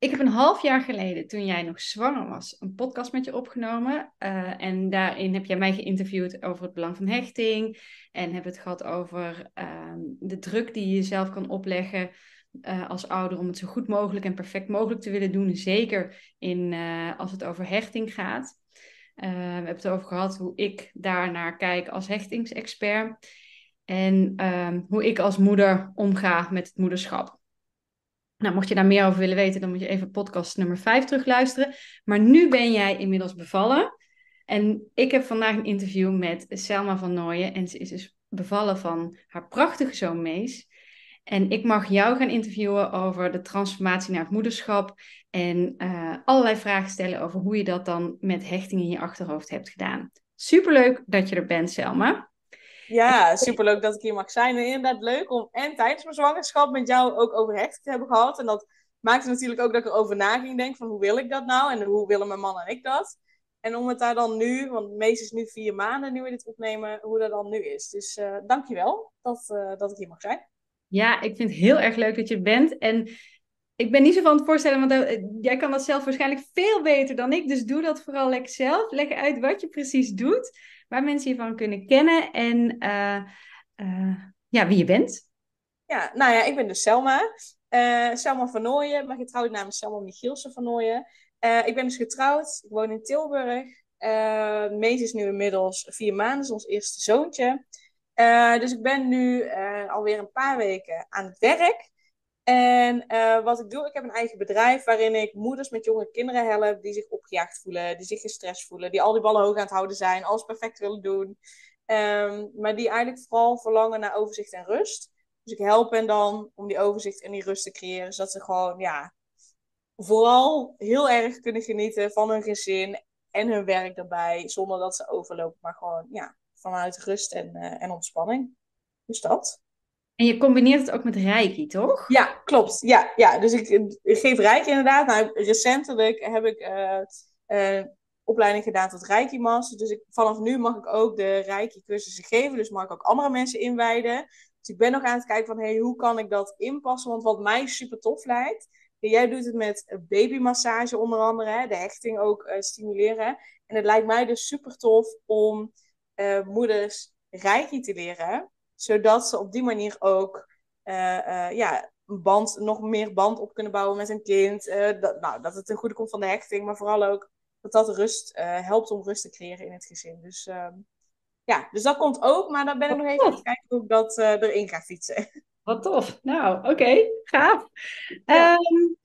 Ik heb een half jaar geleden, toen jij nog zwanger was, een podcast met je opgenomen. Uh, en daarin heb jij mij geïnterviewd over het belang van hechting. En hebben het gehad over uh, de druk die je zelf kan opleggen uh, als ouder om het zo goed mogelijk en perfect mogelijk te willen doen. Zeker in, eh, als het over hechting gaat. we hebben het over gehad hoe ik daarnaar kijk als hechtingsexpert. En ehm, hoe ik als moeder omga met het moederschap. Nou, mocht je daar meer over willen weten, dan moet je even podcast nummer 5 terugluisteren. Maar nu ben jij inmiddels bevallen. En ik heb vandaag een interview met Selma van Nooyen. En ze is dus bevallen van haar prachtige zoon Mees. En ik mag jou gaan interviewen over de transformatie naar het moederschap. En uh, allerlei vragen stellen over hoe je dat dan met hechting in je achterhoofd hebt gedaan. Superleuk dat je er bent, Selma. Ja, superleuk dat ik hier mag zijn. En inderdaad leuk om en tijdens mijn zwangerschap met jou ook over hechting te hebben gehad. En dat maakte natuurlijk ook dat ik erover na ging denken van hoe wil ik dat nou? En hoe willen mijn man en ik dat? En om het daar dan nu, want meestal is nu vier maanden nu we dit opnemen, hoe dat dan nu is. Dus uh, dankjewel dat, uh, dat ik hier mag zijn. Ja, ik vind het heel erg leuk dat je bent. En ik ben niet zo van het voorstellen, want uh, jij kan dat zelf waarschijnlijk veel beter dan ik. Dus doe dat vooral lekker zelf. Leg uit wat je precies doet waar mensen je van kunnen kennen en uh, uh, ja, wie je bent. Ja, nou ja, ik ben dus Selma. Uh, Selma van Nooyen, maar getrouwd naam is Selma Michielsen van Nooyen. ik ben dus getrouwd, ik woon in Tilburg. Mees is nu inmiddels vier maanden, is ons eerste zoontje. dus ik ben nu alweer een paar weken aan het werk. En uh, wat ik doe, ik heb een eigen bedrijf waarin ik moeders met jonge kinderen help die zich opgejaagd voelen, die zich gestrest voelen, die al die ballen hoog aan het houden zijn, alles perfect willen doen. Um, maar die eigenlijk vooral verlangen naar overzicht en rust. Dus ik help hen dan om die overzicht en die rust te creëren, zodat ze gewoon, ja, vooral heel erg kunnen genieten van hun gezin en hun werk daarbij, zonder dat ze overlopen, maar gewoon, ja, vanuit rust en, uh, en ontspanning. Dus dat. En je combineert het ook met Reiki, toch? Ja, klopt. Ja, ja. dus ik, geef Reiki inderdaad. Nou, recentelijk heb ik uh, opleiding gedaan tot Reiki Master. Dus ik, vanaf nu mag ik ook de Reiki cursussen geven. Dus mag ik ook andere mensen inwijden. Dus ik ben nog aan het kijken van, hey, hoe kan ik dat inpassen? Want wat mij super tof lijkt, jij doet het met babymassage onder andere, hè, de hechting ook uh, stimuleren. En het lijkt mij dus super tof om moeders Reiki te leren zodat ze op die manier ook uh, uh, ja, band, nog meer band op kunnen bouwen met een kind. Uh, dat, nou, dat het ten goede komt van de hechting, maar vooral ook dat dat rust helpt om rust te creëren in het gezin. Dus ehm, ja, dus dat komt ook, maar dan ben ik nog even aan het kijken hoe ik dat erin ga fietsen. Wat tof. Nou, oké, okay. gaaf. Ja. Um,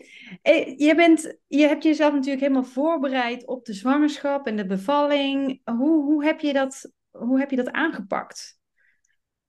je, bent, je hebt jezelf natuurlijk helemaal voorbereid op de zwangerschap en de bevalling. Hoe, hoe, heb, je dat, hoe heb je dat aangepakt?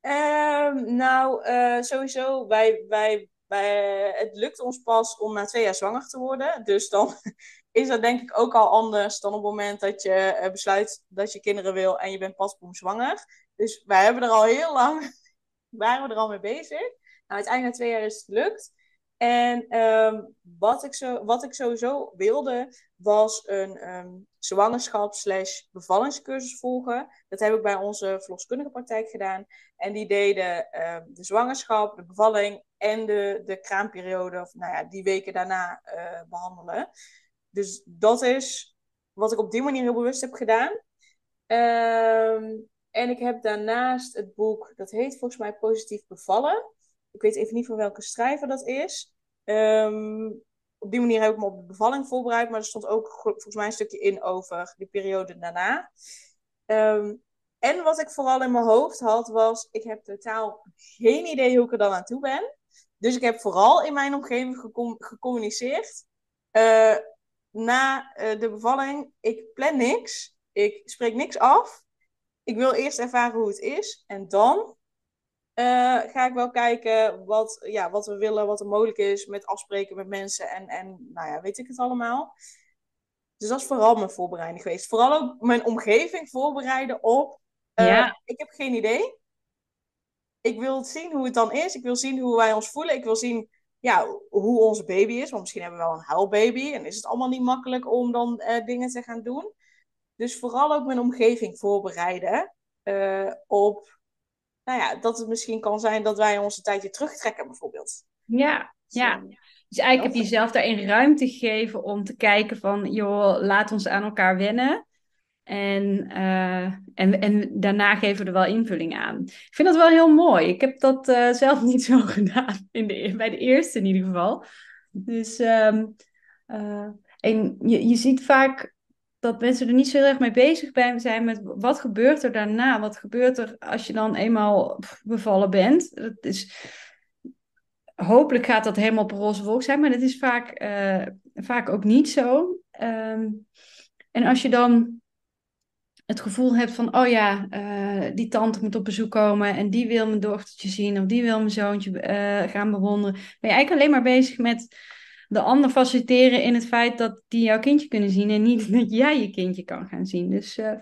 Um, nou, uh, sowieso, wij, wij, wij, het lukt ons pas om na twee jaar zwanger te worden. Dus dan is dat denk ik ook al anders dan op het moment dat je uh, besluit dat je kinderen wil en je bent pas boem zwanger. Dus wij hebben er al heel lang, waren we er al mee bezig. Nou, uiteindelijk na twee jaar is het gelukt. En um, wat, ik zo, wat ik sowieso wilde, was een um, zwangerschap slash bevallingscursus volgen. Dat heb ik bij onze verloskundige praktijk gedaan. En die deden uh, de zwangerschap, de bevalling en de, de kraamperiode, of nou ja, die weken daarna uh, behandelen. Dus dat is wat ik op die manier heel bewust heb gedaan. En ik heb daarnaast het boek, dat heet volgens mij Positief Bevallen. Ik weet even niet van welke schrijver dat is. Um, op die manier heb ik me op de bevalling voorbereid, maar er stond ook volgens mij een stukje in over die periode daarna. Um, en wat ik vooral in mijn hoofd had, was: ik heb totaal geen idee hoe ik er dan aan toe ben. Dus ik heb vooral in mijn omgeving gecom gecommuniceerd. Uh, na uh, de bevalling, ik plan niks. Ik spreek niks af. Ik wil eerst ervaren hoe het is. En dan eh, ga ik wel kijken wat, ja, wat we willen, wat er mogelijk is met afspreken met mensen en, en nou ja, weet ik het allemaal. Dus dat is vooral mijn voorbereiding geweest. Vooral ook mijn omgeving voorbereiden op. Uh, Ja. Ik heb geen idee. Ik wil zien hoe het dan is. Ik wil zien hoe wij ons voelen. Ik wil zien ja, hoe onze baby is. Want misschien hebben we wel een huilbaby. En is het allemaal niet makkelijk om dan eh, dingen te gaan doen. Dus vooral ook mijn omgeving voorbereiden. eh, op, nou ja, dat het misschien kan zijn dat wij ons een tijdje terugtrekken bijvoorbeeld. Ja, ja. Dus, eigenlijk heb je jezelf daarin ruimte gegeven om te kijken van, joh, laat ons aan elkaar wennen. En, eh, en, en daarna geven we er wel invulling aan. Ik vind dat wel heel mooi. Ik heb dat eh, zelf niet zo gedaan, in de, bij de eerste in ieder geval. Dus, ehm, eh, en je, je ziet vaak dat mensen er niet zo heel erg mee bezig zijn met wat gebeurt er daarna? Wat gebeurt er als je dan eenmaal bevallen bent? Dat is, hopelijk gaat dat helemaal op een roze wolk zijn, maar dat is vaak, eh, vaak ook niet zo. Ehm, en als je dan het gevoel hebt van, oh ja, eh, die tante moet op bezoek komen en die wil mijn dochtertje zien of die wil mijn zoontje eh, gaan bewonderen, ben je eigenlijk alleen maar bezig met de ander faciliteren in het feit dat die jouw kindje kunnen zien en niet dat jij je kindje kan gaan zien. Dus eh,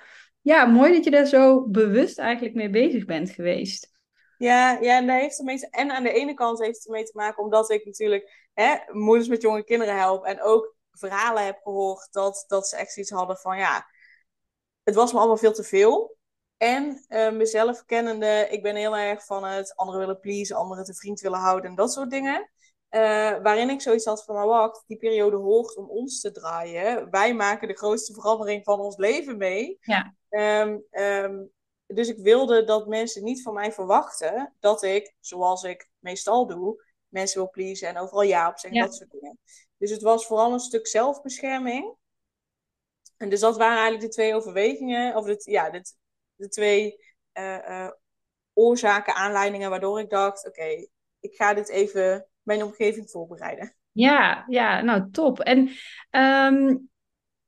ja, mooi dat je daar zo bewust eigenlijk mee bezig bent geweest. Ja, ja en, heeft te- en aan de ene kant heeft het ermee te maken omdat ik natuurlijk hè, moeders met jonge kinderen help. En ook verhalen heb gehoord dat, dat ze echt iets hadden van ja, het was me allemaal veel te veel. En eh, mezelf kennende, ik ben heel erg van het anderen willen pleasen, anderen te vriend willen houden en dat soort dingen. Eh, waarin ik zoiets had van, wacht, die periode hoort om ons te draaien. Wij maken de grootste verandering van ons leven mee. Ja. Ehm, ehm, dus ik wilde dat mensen niet van mij verwachten dat ik, zoals ik meestal doe, mensen wil pleasen en overal ja op zeggen, Ja. dat soort dingen. Dus het was vooral een stuk zelfbescherming. En dus dat waren eigenlijk de twee overwegingen, of de, ja, de, de twee eh, eh, oorzaken, aanleidingen waardoor ik dacht, oké, ik ga dit even mijn omgeving voorbereiden. Ja, ja, nou top. En ehm,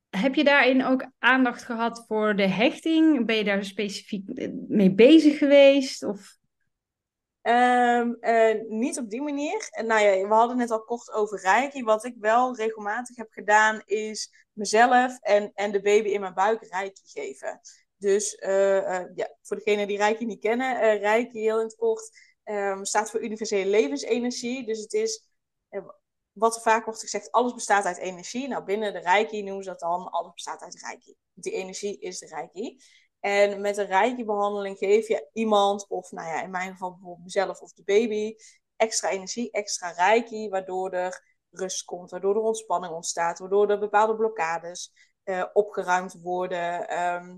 heb je daarin ook aandacht gehad voor de hechting? Ben je daar specifiek mee bezig geweest? Of... Ehm, eh, niet op die manier. En nou ja, we hadden net al kort over Reiki. Wat ik wel regelmatig heb gedaan, is mezelf en, en de baby in mijn buik Reiki geven. Dus eh, eh, ja, voor degenen die Reiki niet kennen, eh Reiki heel in het kort ehm, staat voor universele levensenergie. Dus het is, eh, wat vaak wordt gezegd, alles bestaat uit energie. Nou, binnen de Reiki noemen ze dat dan, alles bestaat uit Reiki. Die energie is de Reiki. En met een Reiki-behandeling geef je iemand, of nou ja, in mijn geval bijvoorbeeld mezelf of de baby, extra energie, extra Reiki, waardoor er rust komt, waardoor er ontspanning ontstaat, waardoor er bepaalde blokkades eh, opgeruimd worden, ehm,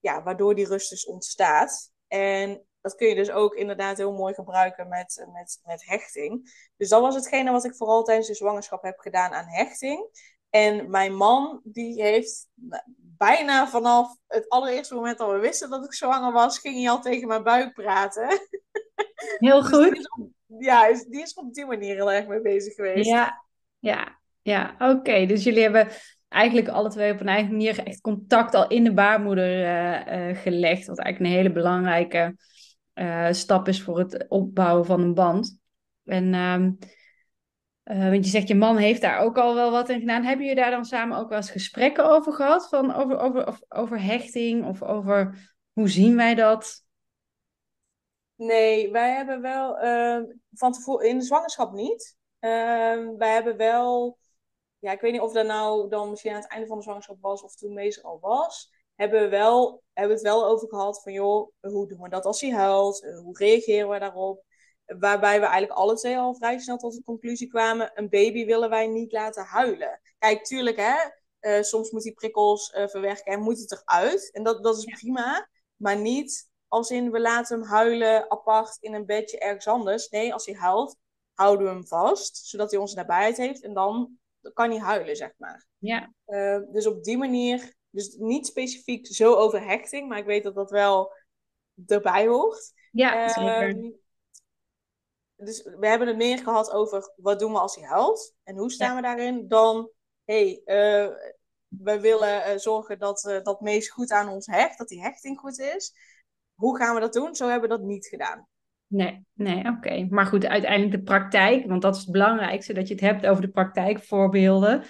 ja, waardoor die rust dus ontstaat. En dat kun je dus ook inderdaad heel mooi gebruiken met, met, met hechting. Dus dat was hetgene wat ik vooral tijdens de zwangerschap heb gedaan aan hechting. En mijn man, die heeft bijna vanaf het allereerste moment dat we wisten dat ik zwanger was, ging hij al tegen mijn buik praten. Heel Dus goed. die is op, ja, die is op die manier heel erg mee bezig geweest. Ja, ja, ja. Oké, dus jullie hebben eigenlijk alle twee op een eigen manier echt contact al in de baarmoeder eh, eh, gelegd. Wat eigenlijk een hele belangrijke eh, stap is voor het opbouwen van een band. En ehm, eh, want je zegt, je man heeft daar ook al wel wat in gedaan. Hebben jullie daar dan samen ook wel eens gesprekken over gehad? Van over, over, of, over hechting of over hoe zien wij dat? Nee, wij hebben wel ehm, van tevoren in de zwangerschap niet. Ehm, wij hebben wel, ja, ik weet niet of dat nou dan misschien aan het einde van de zwangerschap was of toen Mees er al was. Hebben we wel, hebben het wel over gehad van joh, hoe doen we dat als hij huilt? Eh, Hoe reageren we daarop? Waarbij we eigenlijk alle twee al vrij snel tot de conclusie kwamen: een baby willen wij niet laten huilen. Kijk, tuurlijk, hè, eh, soms moet hij prikkels eh, verwerken en moet het eruit. En dat, dat is prima, maar niet als in we laten hem huilen apart in een bedje ergens anders. Nee, als hij huilt, houden we hem vast, zodat hij onze nabijheid heeft. En dan kan hij huilen, zeg maar. Ja, Uh, dus op die manier, dus niet specifiek zo over hechting, maar ik weet dat dat wel erbij hoort. ja zeker. Ehm, dus we hebben het meer gehad over wat doen we als hij huilt en hoe staan Ja. we daarin, dan hey, uh, we willen uh, zorgen dat uh, dat Mees goed aan ons hecht, dat die hechting goed is. Hoe gaan we dat doen? Zo hebben we dat niet gedaan. Nee, nee, oké. Maar goed, uiteindelijk de praktijk, want dat is het belangrijkste, dat je het hebt over de praktijkvoorbeelden.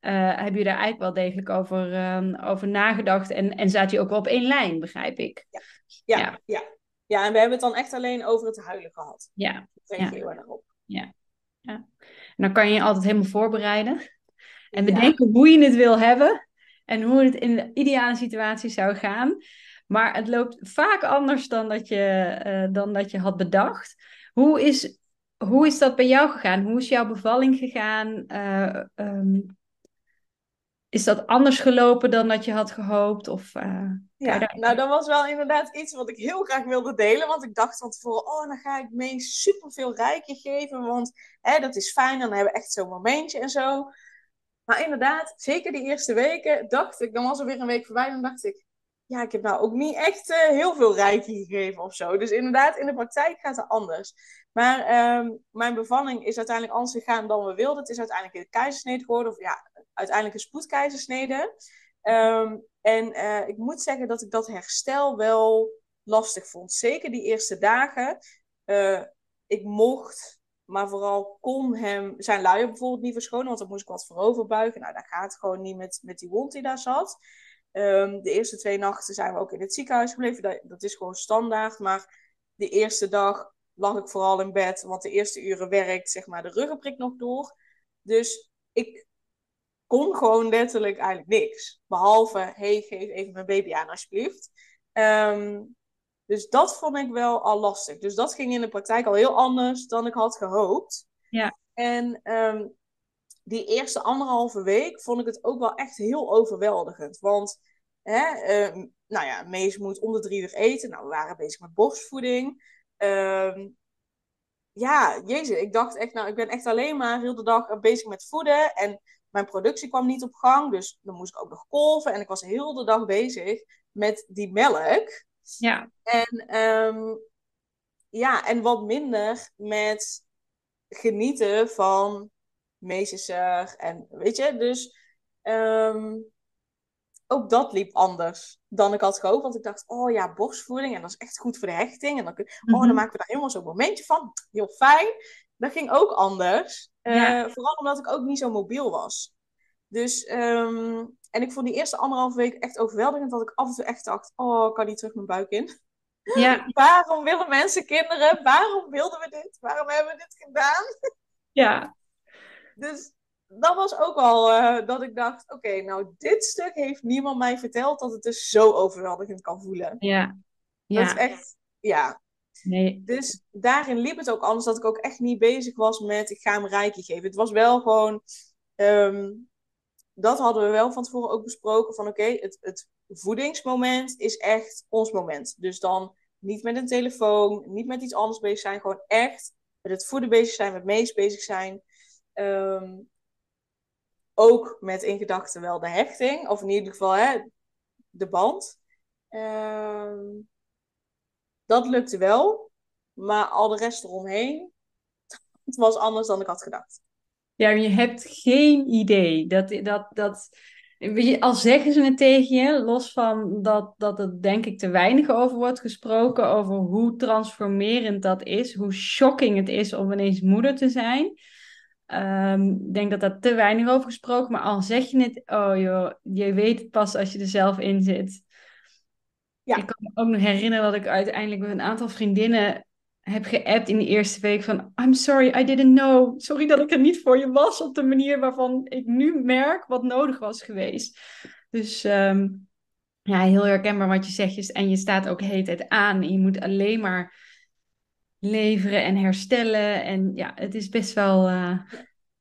Uh, heb je daar eigenlijk wel degelijk over, ehm, over nagedacht en, en zat je ook wel op één lijn, begrijp ik? Ja. Ja, ja. ja. ja. en we hebben het dan echt alleen over het huilen gehad. Ja. Dat ja. heel erg op. Ja. ja. En dan kan je je altijd helemaal voorbereiden en bedenken hoe je het wil hebben en hoe het in de ideale situatie zou gaan. Maar het loopt vaak anders dan dat je, uh, dan dat je had bedacht. Hoe is, hoe is dat bij jou gegaan? Hoe is jouw bevalling gegaan? Uh, um, is dat anders gelopen dan dat je had gehoopt? Of, uh, ja, nou dat was wel inderdaad iets wat ik heel graag wilde delen. Want ik dacht van tevoren, oh dan ga ik mee superveel rijkje geven. Want hè, dat is fijn, dan hebben we echt zo'n momentje en zo. Maar inderdaad, zeker die eerste weken dacht ik, dan was er weer een week voorbij. Dan dacht ik, ja, ik heb nou ook niet echt uh, heel veel rijkje gegeven of zo. Dus inderdaad, in de praktijk gaat het anders. Maar um, mijn bevalling is uiteindelijk anders gegaan dan we wilden. Het is uiteindelijk in de keizersnede geworden. Of ja, uiteindelijk een spoedkeizersnede. Um, en uh, ik moet zeggen dat ik dat herstel wel lastig vond. Zeker die eerste dagen. Uh, ik mocht, maar vooral kon hem zijn luier bijvoorbeeld niet verschonen. Want dan moest ik wat voorover buigen. Nou, dat gaat gewoon niet met, met die wond die daar zat. Um, de eerste twee nachten zijn we ook in het ziekenhuis gebleven. Dat, dat is gewoon standaard. Maar de eerste dag lag ik vooral in bed. Want de eerste uren werkt zeg maar de ruggenprik nog door. Dus ik kon gewoon letterlijk eigenlijk niks. Behalve, hey, geef even mijn baby aan alsjeblieft. Um, dus dat vond ik wel al lastig. Dus dat ging in de praktijk al heel anders dan ik had gehoopt. Ja. En um, die eerste anderhalve week vond ik het ook wel echt heel overweldigend. Want, hè, um, nou ja, Mees moet om de drie uur eten. Nou, we waren bezig met borstvoeding. Um, ja, jezus, ik dacht echt, nou, ik ben echt alleen maar heel de dag bezig met voeden. En mijn productie kwam niet op gang, dus dan moest ik ook nog kolven. En ik was heel de dag bezig met die melk. Ja. En, um, ja, en wat minder met genieten van meesterzorg. En weet je, dus um, ook dat liep anders dan ik had gehoopt. Want ik dacht, oh ja, borstvoeding en dat is echt goed voor de hechting. En dan, kun, mm -hmm. oh, dan maken we daar helemaal zo'n momentje van. Heel fijn. Dat ging ook anders. Ja. Uh, vooral omdat ik ook niet zo mobiel was. Dus, um, en ik vond die eerste anderhalve week echt overweldigend. Dat ik af en toe echt dacht, oh, kan niet terug mijn buik in. Ja. Waarom willen mensen kinderen? Waarom wilden we dit? Waarom hebben we dit gedaan? Ja. Dus dat was ook al uh, dat ik dacht, oké, okay, nou dit stuk heeft niemand mij verteld dat het dus zo overweldigend kan voelen. Ja. ja. Dat is echt, ja, Nee. Dus daarin liep het ook anders dat ik ook echt niet bezig was met ik ga hem rijkje geven. Het was wel gewoon, um, dat hadden we wel van tevoren ook besproken van oké, okay, het, het voedingsmoment is echt ons moment. Dus dan niet met een telefoon, niet met iets anders bezig zijn, gewoon echt met het voeden bezig zijn, met meest bezig zijn. Um, ook met in gedachten wel de hechting, of in ieder geval hè, de band. Um, dat lukte wel, maar al de rest eromheen, het was anders dan ik had gedacht. Ja, je hebt geen idee. Dat, dat, dat, al zeggen ze het tegen je, los van dat, dat er denk ik te weinig over wordt gesproken, over hoe transformerend dat is, hoe shocking het is om ineens moeder te zijn. Um, ik denk dat daar te weinig over gesproken, maar al zeg je het, oh joh, je weet het pas als je er zelf in zit. Ja. Ik kan me ook nog herinneren dat ik uiteindelijk met een aantal vriendinnen heb geappt in de eerste week van I'm sorry, I didn't know. Sorry dat ik er niet voor je was op de manier waarvan ik nu merk wat nodig was geweest. Dus um, ja, heel herkenbaar wat je zegt. En je staat ook de hele tijd aan. En je moet alleen maar leveren en herstellen. En ja, het is best wel... Uh,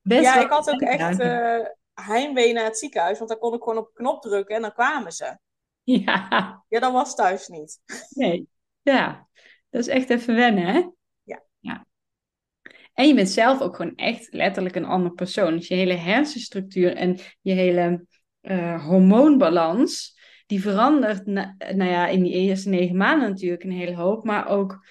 best ja, wel ik had ook echt uh, heimwee naar het ziekenhuis. Want dan kon ik gewoon op een knop drukken en dan kwamen ze. Ja. Ja, dat was thuis niet. Nee, ja. Dat is echt even wennen, hè? Ja. ja. En je bent zelf ook gewoon echt letterlijk een ander persoon. Dus je hele hersenstructuur en je hele uh, hormoonbalans, die verandert, na, nou ja, in die eerste negen maanden natuurlijk een hele hoop, maar ook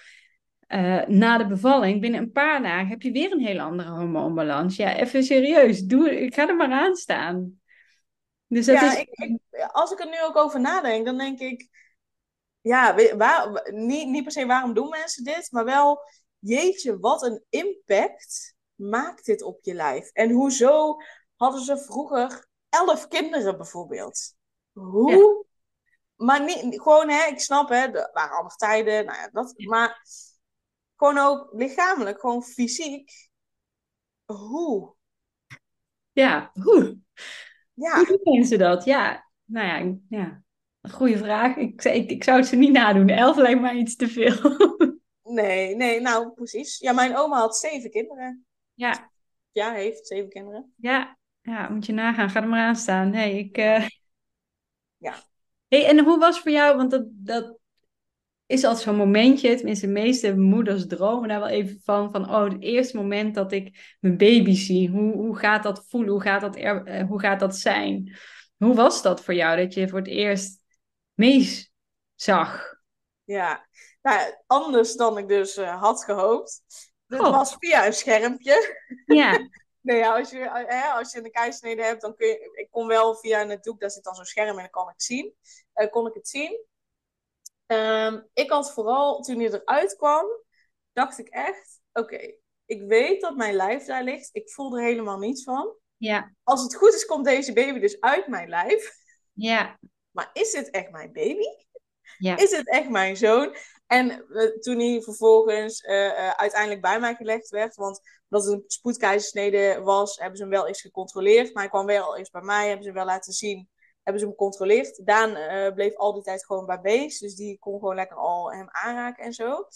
uh, na de bevalling, binnen een paar dagen, heb je weer een hele andere hormoonbalans. Ja, even serieus, doe, ik ga er maar aan staan. Dus dat ja, is... ik, ik, als ik er nu ook over nadenk, dan denk ik... ja, waar, niet, niet per se waarom doen mensen dit, maar wel, jeetje, wat een impact maakt dit op je lijf. En hoezo hadden ze vroeger elf kinderen bijvoorbeeld? Hoe? Maar niet, gewoon, hè, ik snap, hè, er waren andere tijden, nou ja, dat, maar gewoon ook lichamelijk, gewoon fysiek. Hoe? Ja, hoe? Ja, Hoe doen mensen dat? Ja, nou ja, ja. Een goede vraag. Ik, ik, ik zou het ze niet nadoen. Elf lijkt mij iets te veel. nee, nee, nou precies. Ja, mijn oma had zeven kinderen. Ja, Ja, heeft zeven kinderen. ja, ja, moet je nagaan. Ga er maar aan staan. Hey, ik, eh, Ja. Hey, en hoe was voor jou, want dat, dat is altijd zo'n momentje, tenminste de meeste moeders dromen daar wel even van, van oh, het eerste moment dat ik mijn baby zie, hoe, hoe gaat dat voelen, hoe gaat dat, er, eh, hoe gaat dat zijn? Hoe was dat voor jou, dat je voor het eerst Mees zag? Ja, nou, anders dan ik dus eh, had gehoopt. Dit Oh. was via een schermpje. Ja, Nee, als, je, eh, hè, als je een keizersnede hebt, dan kun je... Ik kon wel via een doek, daar zit dan zo'n scherm en dan kan ik zien. Kon ik het zien. Ehm, ik had vooral, toen hij eruit kwam, dacht ik echt... Oké, ik weet dat mijn lijf daar ligt. Ik voel er helemaal niets van. ja, Als het goed is, komt deze baby dus uit mijn lijf. ja, Maar is dit echt mijn baby? ja, is het echt mijn zoon? En eh, toen hij vervolgens eh, eh, uiteindelijk bij mij gelegd werd, want dat het een spoedkeizersnede was, hebben ze hem wel eens gecontroleerd. Maar hij kwam wel eerst bij mij, hebben ze hem wel laten zien, hebben ze hem gecontroleerd. Daan eh, bleef al die tijd gewoon bij Bees, dus die kon gewoon lekker al hem aanraken en zo.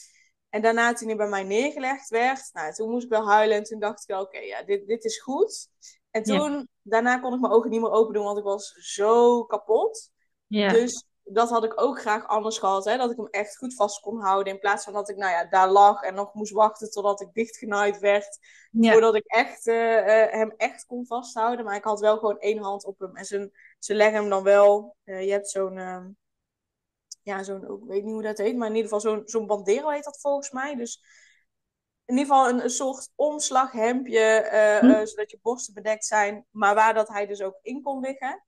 En daarna, toen hij bij mij neergelegd werd, nou, toen moest ik wel huilen en toen dacht ik wel, oké, ja, dit, dit is goed. En Ja. toen, daarna kon ik mijn ogen niet meer open doen, want ik was zo kapot. ja, Dus dat had ik ook graag anders gehad. Hè? Dat ik hem echt goed vast kon houden. In plaats van dat ik nou ja, daar lag en nog moest wachten totdat ik dichtgenaaid werd. ja, Voordat ik echt, eh, eh, hem echt kon vasthouden. Maar ik had wel gewoon één hand op hem. En ze, ze leggen hem dan wel. eh, je hebt zo'n. ehm, ja, zo'n. Ik weet niet hoe dat heet. Maar in ieder geval zo'n zo'n bandero heet dat volgens mij. Dus in ieder geval een, een soort omslaghemdje. Hm. zodat je borsten bedekt zijn. Maar waar dat hij dus ook in kon liggen.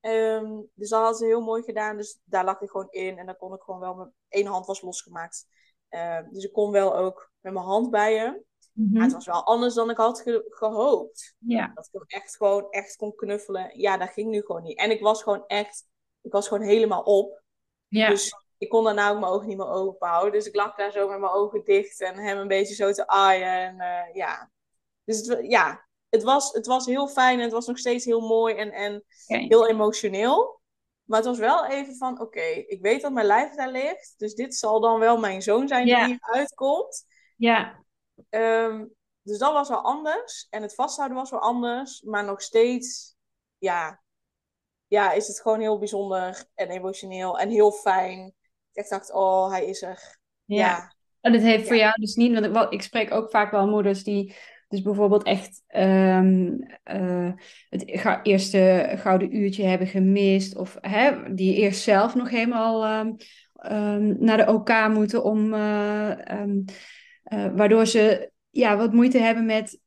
Ehm, dus dat had ze heel mooi gedaan. Dus daar lag ik gewoon in. En dan kon ik gewoon wel... Mijn één hand was losgemaakt. Ehm, dus ik kon wel ook met mijn hand bij hem. Mhm. Maar het was wel anders dan ik had ge- gehoopt. ja, Dat ik hem echt gewoon echt kon knuffelen. Ja, dat ging nu gewoon niet. En ik was gewoon echt... Ik was gewoon helemaal op. ja, Dus ik kon daarna ook mijn ogen niet meer open houden. Dus ik lag daar zo met mijn ogen dicht. En hem een beetje zo te aaien. En eh, ja... Dus het, ja, het was, het was heel fijn. En het was nog steeds heel mooi. En, en heel emotioneel. Maar het was wel even van, oké, ik weet dat mijn lijf daar ligt. Dus dit zal dan wel mijn zoon zijn die hier uitkomt. ja, Ehm, dus dat was wel anders. En het vasthouden was wel anders. Maar nog steeds, ja, ja, is het gewoon heel bijzonder en emotioneel en heel fijn. Ik dacht, oh, hij is er. ja. Ja, En het heeft voor jou dus niet, want ik, wel- ik spreek ook vaak wel moeders die dus bijvoorbeeld echt ehm, eh, het eerste gouden uurtje hebben gemist, of hè, die eerst zelf nog helemaal ehm, ehm, naar de OK moeten om, eh, eh, waardoor ze ja, wat moeite hebben met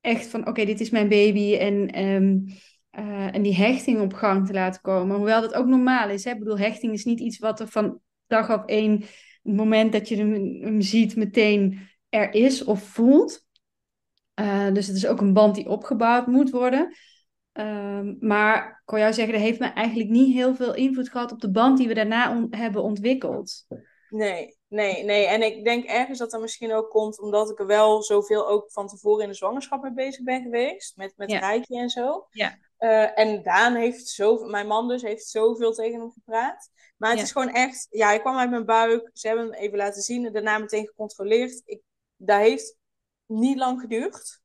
echt van oké, dit is mijn baby en, en die hechting op gang te laten komen. Hoewel dat ook normaal is. Hè? Ik bedoel, hechting is niet iets wat er van dag op één, het moment dat je hem ziet, meteen er is of voelt. Eh, dus het is ook een band die opgebouwd moet worden. Ehm, maar ik kon jou zeggen, dat heeft me eigenlijk niet heel veel invloed gehad op de band die we daarna on- hebben ontwikkeld. nee, nee, nee. En ik denk ergens dat dat misschien ook komt omdat ik er wel zoveel ook van tevoren in de zwangerschap mee bezig ben geweest. Met, met Ja. Rijkje en zo. Ja. Eh, en Daan heeft zo, mijn man dus, heeft zoveel tegen hem gepraat. Maar het Ja. is gewoon echt, ja, hij kwam uit mijn buik. Ze hebben hem even laten zien en daarna meteen gecontroleerd. Ik, dat heeft niet lang geduurd.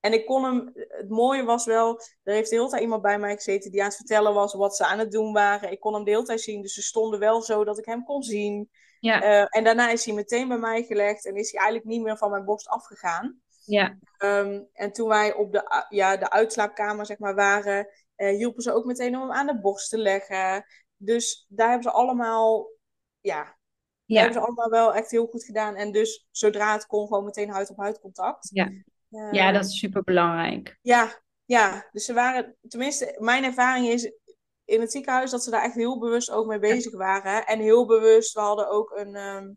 En ik kon hem, het mooie was wel, er heeft de hele tijd iemand bij mij gezeten die aan het vertellen was wat ze aan het doen waren. Ik kon hem de hele tijd zien, dus ze stonden wel zo dat ik hem kon zien. Ja, Eh, en daarna is hij meteen bij mij gelegd en is hij eigenlijk niet meer van mijn borst afgegaan. ja, Ehm, en toen wij op de, ja, de uitslaapkamer zeg maar, waren, eh, hielpen ze ook meteen om hem aan de borst te leggen. Dus daar hebben ze allemaal, ja, ja, hebben ze allemaal wel echt heel goed gedaan. En dus zodra het kon, gewoon meteen huid-op-huid contact. Ja. Ehm, ja, dat is super belangrijk. ja, ja, dus ze waren, tenminste, mijn ervaring is, in het ziekenhuis dat ze daar echt heel bewust ook mee bezig waren. En heel bewust, we hadden ook een, um,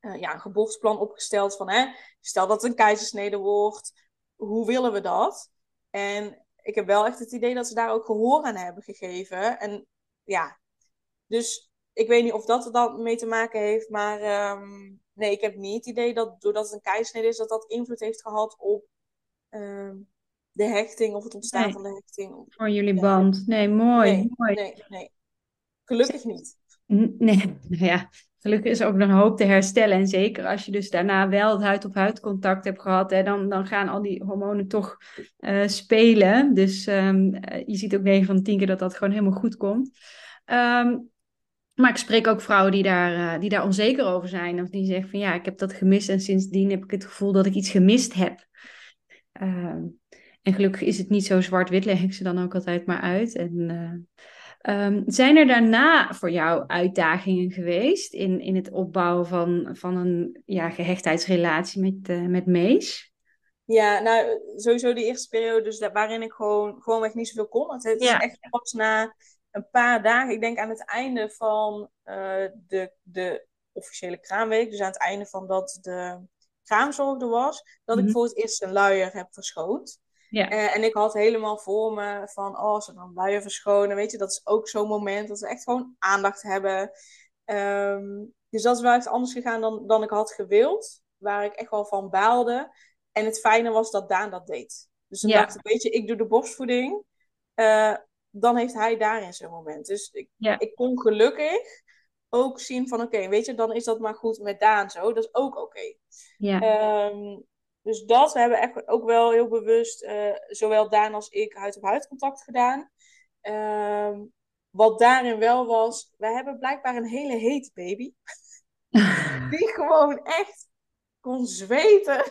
uh, ja, een geboorteplan opgesteld van, hè, stel dat het een keizersnede wordt, hoe willen we dat? En ik heb wel echt het idee dat ze daar ook gehoor aan hebben gegeven. En ja, dus ik weet niet of dat er dan mee te maken heeft, maar um, nee, ik heb niet het idee dat doordat het een keizersnede is, dat dat invloed heeft gehad op um, de hechting of het ontstaan Nee. van de hechting. Voor jullie Ja. band. Nee, mooi. Nee, mooi. nee, nee. Gelukkig niet. Nee, ja, gelukkig is er ook nog een hoop te herstellen. En zeker als je dus daarna wel het huid-op-huid contact hebt gehad, hè, dan, dan gaan al die hormonen toch eh, spelen. Dus ehm, eh, je ziet ook 9 van de 10 keer dat dat gewoon helemaal goed komt. Ehm, maar ik spreek ook vrouwen die daar, eh, die daar onzeker over zijn. Of die zeggen van ja, ik heb dat gemist en sindsdien heb ik het gevoel dat ik iets gemist heb. Ehm, en gelukkig is het niet zo zwart-wit, leg ik ze dan ook altijd maar uit. En, eh, ehm, zijn er daarna voor jou uitdagingen geweest in, in het opbouwen van, van een ja, gehechtheidsrelatie met, eh, met Mees? Ja, nou, sowieso die eerste periode dus daar- waarin ik gewoon, gewoonweg niet zoveel kon. Het is Ja. echt pas na een paar dagen, ik denk aan het einde van eh, de, de officiële kraamweek, dus aan het einde van dat de kraamzorg er was, dat Mhm. ik voor het eerst een luier heb verschoond. Ja. Eh, en ik had helemaal voor me van, oh, ze dan luier verschonen, weet je, dat is ook zo'n moment dat we echt gewoon aandacht hebben. Ehm, dus dat is wel echt anders gegaan dan, dan ik had gewild, waar ik echt wel van baalde. En het fijne was dat Daan dat deed. Dus dan Ja. dacht ik, weet je, ik doe de borstvoeding, eh, dan heeft hij daarin zijn moment. Dus ik, Ja. ik kon gelukkig ook zien van, oké, weet je, dan is dat maar goed met Daan zo, dat is ook oké. Ja. Ehm, dus dat, we hebben echt ook wel heel bewust, eh, zowel Daan als ik, huid-op-huid contact gedaan. Ehm, wat daarin wel was, wij hebben blijkbaar een hele hete baby. Die gewoon echt kon zweten.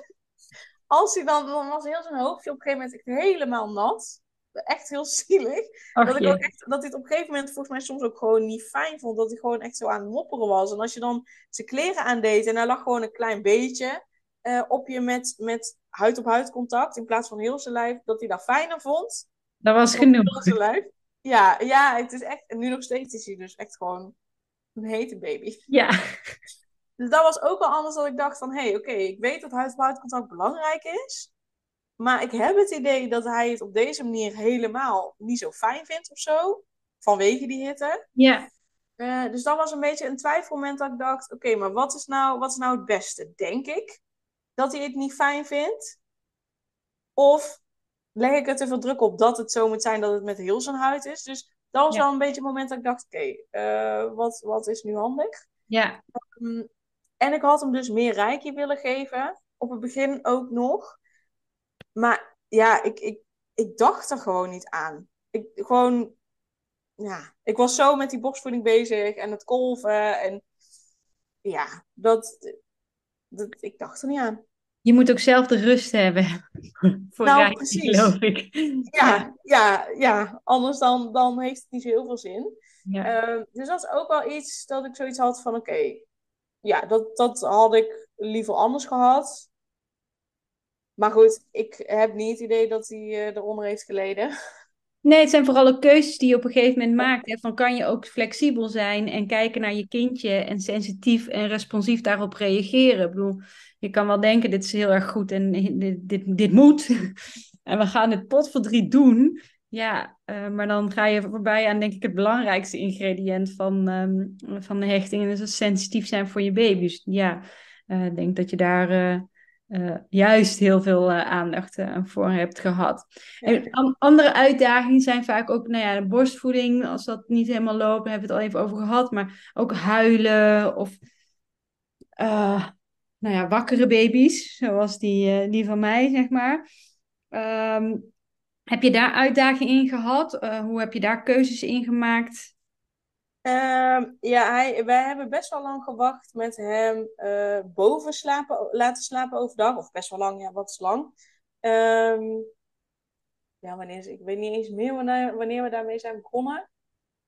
Als hij dan, dan was heel zijn hoofdje op een gegeven moment echt helemaal nat. Echt heel zielig. Ach, Dat, ik ook echt, dat hij het op een gegeven moment volgens mij soms ook gewoon niet fijn vond. Dat hij gewoon echt zo aan het mopperen was. En als je dan zijn kleren aandeed en hij lag gewoon een klein beetje eh, op je met, met huid-op-huid contact. In plaats van heel zijn lijf. Dat hij dat fijner vond. Dat was dan genoeg. heel lijf. Ja, ja, het is echt. En nu nog steeds is hij dus echt gewoon een hete baby. Ja. Dus dat was ook wel anders dat ik dacht van... Hé, hey, oké, ik weet dat huid-op-huid contact belangrijk is. Maar ik heb het idee dat hij het op deze manier helemaal niet zo fijn vindt of zo. Vanwege die hitte. Ja. Eh, dus dat was een beetje een twijfelmoment dat ik dacht... Oké, maar wat is, nou, wat is nou het beste? Denk ik dat hij het niet fijn vindt? Of leg ik er te veel druk op dat het zo moet zijn dat het met heel zijn huid is? Dus dat was Ja. wel een beetje het moment dat ik dacht... Oké, eh, wat, wat is nu handig? Ja. Mm, En ik had hem dus meer reiki willen geven. Op het begin ook nog. Maar ja, ik, ik, ik dacht er gewoon niet aan. Ik gewoon, ja, ik was zo met die borstvoeding bezig en het kolven. En ja, dat, dat, ik dacht er niet aan. Je moet ook zelf de rust hebben. Voor Nou, precies. geloof ik. Ja, ja, ja. Anders dan, dan heeft het niet zo heel veel zin. Ja. Ehm, dus dat is ook wel iets dat ik zoiets had van, oké, ja, dat, dat had ik liever anders gehad. Maar goed, ik heb niet het idee dat hij eh, eronder heeft geleden. Nee, het zijn vooral ook keuzes die je op een gegeven moment maakt. Hè? Van kan je ook flexibel zijn en kijken naar je kindje en sensitief en responsief daarop reageren. Ik bedoel, je kan wel denken, dit is heel erg goed en dit, dit, dit moet. en we gaan het potverdriet doen. Ja, eh, maar dan ga je voorbij aan denk ik het belangrijkste ingrediënt van, ehm, van de hechting. En dat is sensitief zijn voor je baby. Dus ja, eh, ik denk dat je daar... eh, juist heel veel eh, aandacht eh, voor hebt gehad. En an- andere uitdagingen zijn vaak ook, nou ja, de borstvoeding, als dat niet helemaal loopt, daar hebben we het al even over gehad, maar ook huilen of, nou ja, wakkere baby's, zoals die, die van mij, zeg maar. Ehm, heb je daar uitdagingen in gehad? Eh, hoe heb je daar keuzes in gemaakt? Ehm, ja, wij hebben best wel lang gewacht met hem eh, boven slapen, laten slapen overdag. Of best wel lang, ja, wat is lang. Ehm, ja, wanneer, ik weet niet eens meer wanneer, we daarmee zijn begonnen.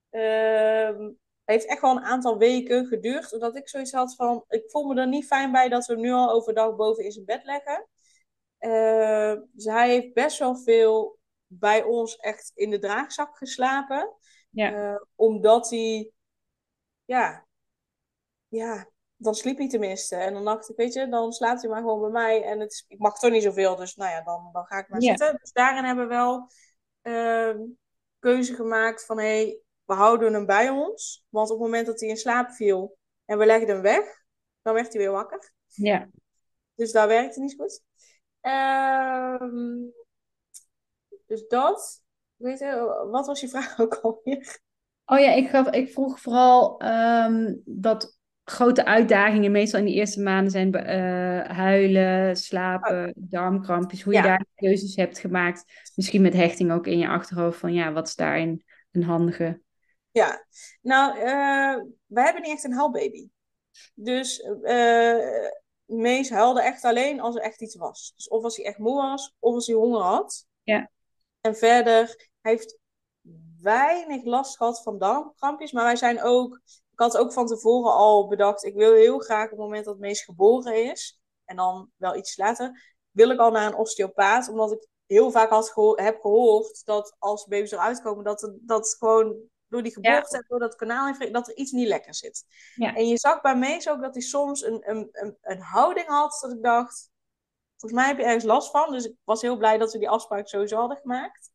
Ehm, het heeft echt wel een aantal weken geduurd. Omdat ik zoiets had van, ik voel me er niet fijn bij dat we hem nu al overdag boven in zijn bed leggen. Ehm, dus hij heeft best wel veel bij ons echt in de draagzak geslapen. Ja. Uh, omdat hij, ja, ja, dan sliep hij tenminste. En dan dacht ik, weet je, dan slaapt hij maar gewoon bij mij. En het is, ik mag toch niet zoveel, dus nou ja, dan, dan ga ik maar zitten. Dus daarin hebben we wel uh, keuze gemaakt van, hé, hey, we houden hem bij ons. Want op het moment dat hij in slaap viel en we legden hem weg, dan werd hij weer wakker. Ja. Dus daar werkte niet goed. Um, dus dat. Weet je, wat was je vraag ook alweer? Oh ja, ik, gaf, ik vroeg vooral um, dat grote uitdagingen meestal in die eerste maanden zijn uh, huilen, slapen, oh. darmkrampjes. Hoe je daar keuzes hebt gemaakt. Misschien met hechting ook in je achterhoofd van ja, wat is daarin een handige? Ja, nou, uh, we hebben niet echt een huilbaby. Dus uh, Mees huilde echt alleen als er echt iets was. Dus of als hij echt moe was, of als hij honger had. Ja. En verder, hij heeft weinig last gehad van darmkrampjes. Maar wij zijn ook, ik had ook van tevoren al bedacht, ik wil heel graag op het moment dat Mees geboren is, en dan wel iets later, wil ik al naar een osteopaat. Omdat ik heel vaak had geho heb gehoord dat als baby's eruit komen, dat, dat gewoon door die geboorte ja. door dat kanaal dat er iets niet lekker zit. Ja. En je zag bij Mees ook dat hij soms een, een, een, een houding had dat ik dacht, volgens mij heb je ergens last van. Dus ik was heel blij dat we die afspraak sowieso hadden gemaakt.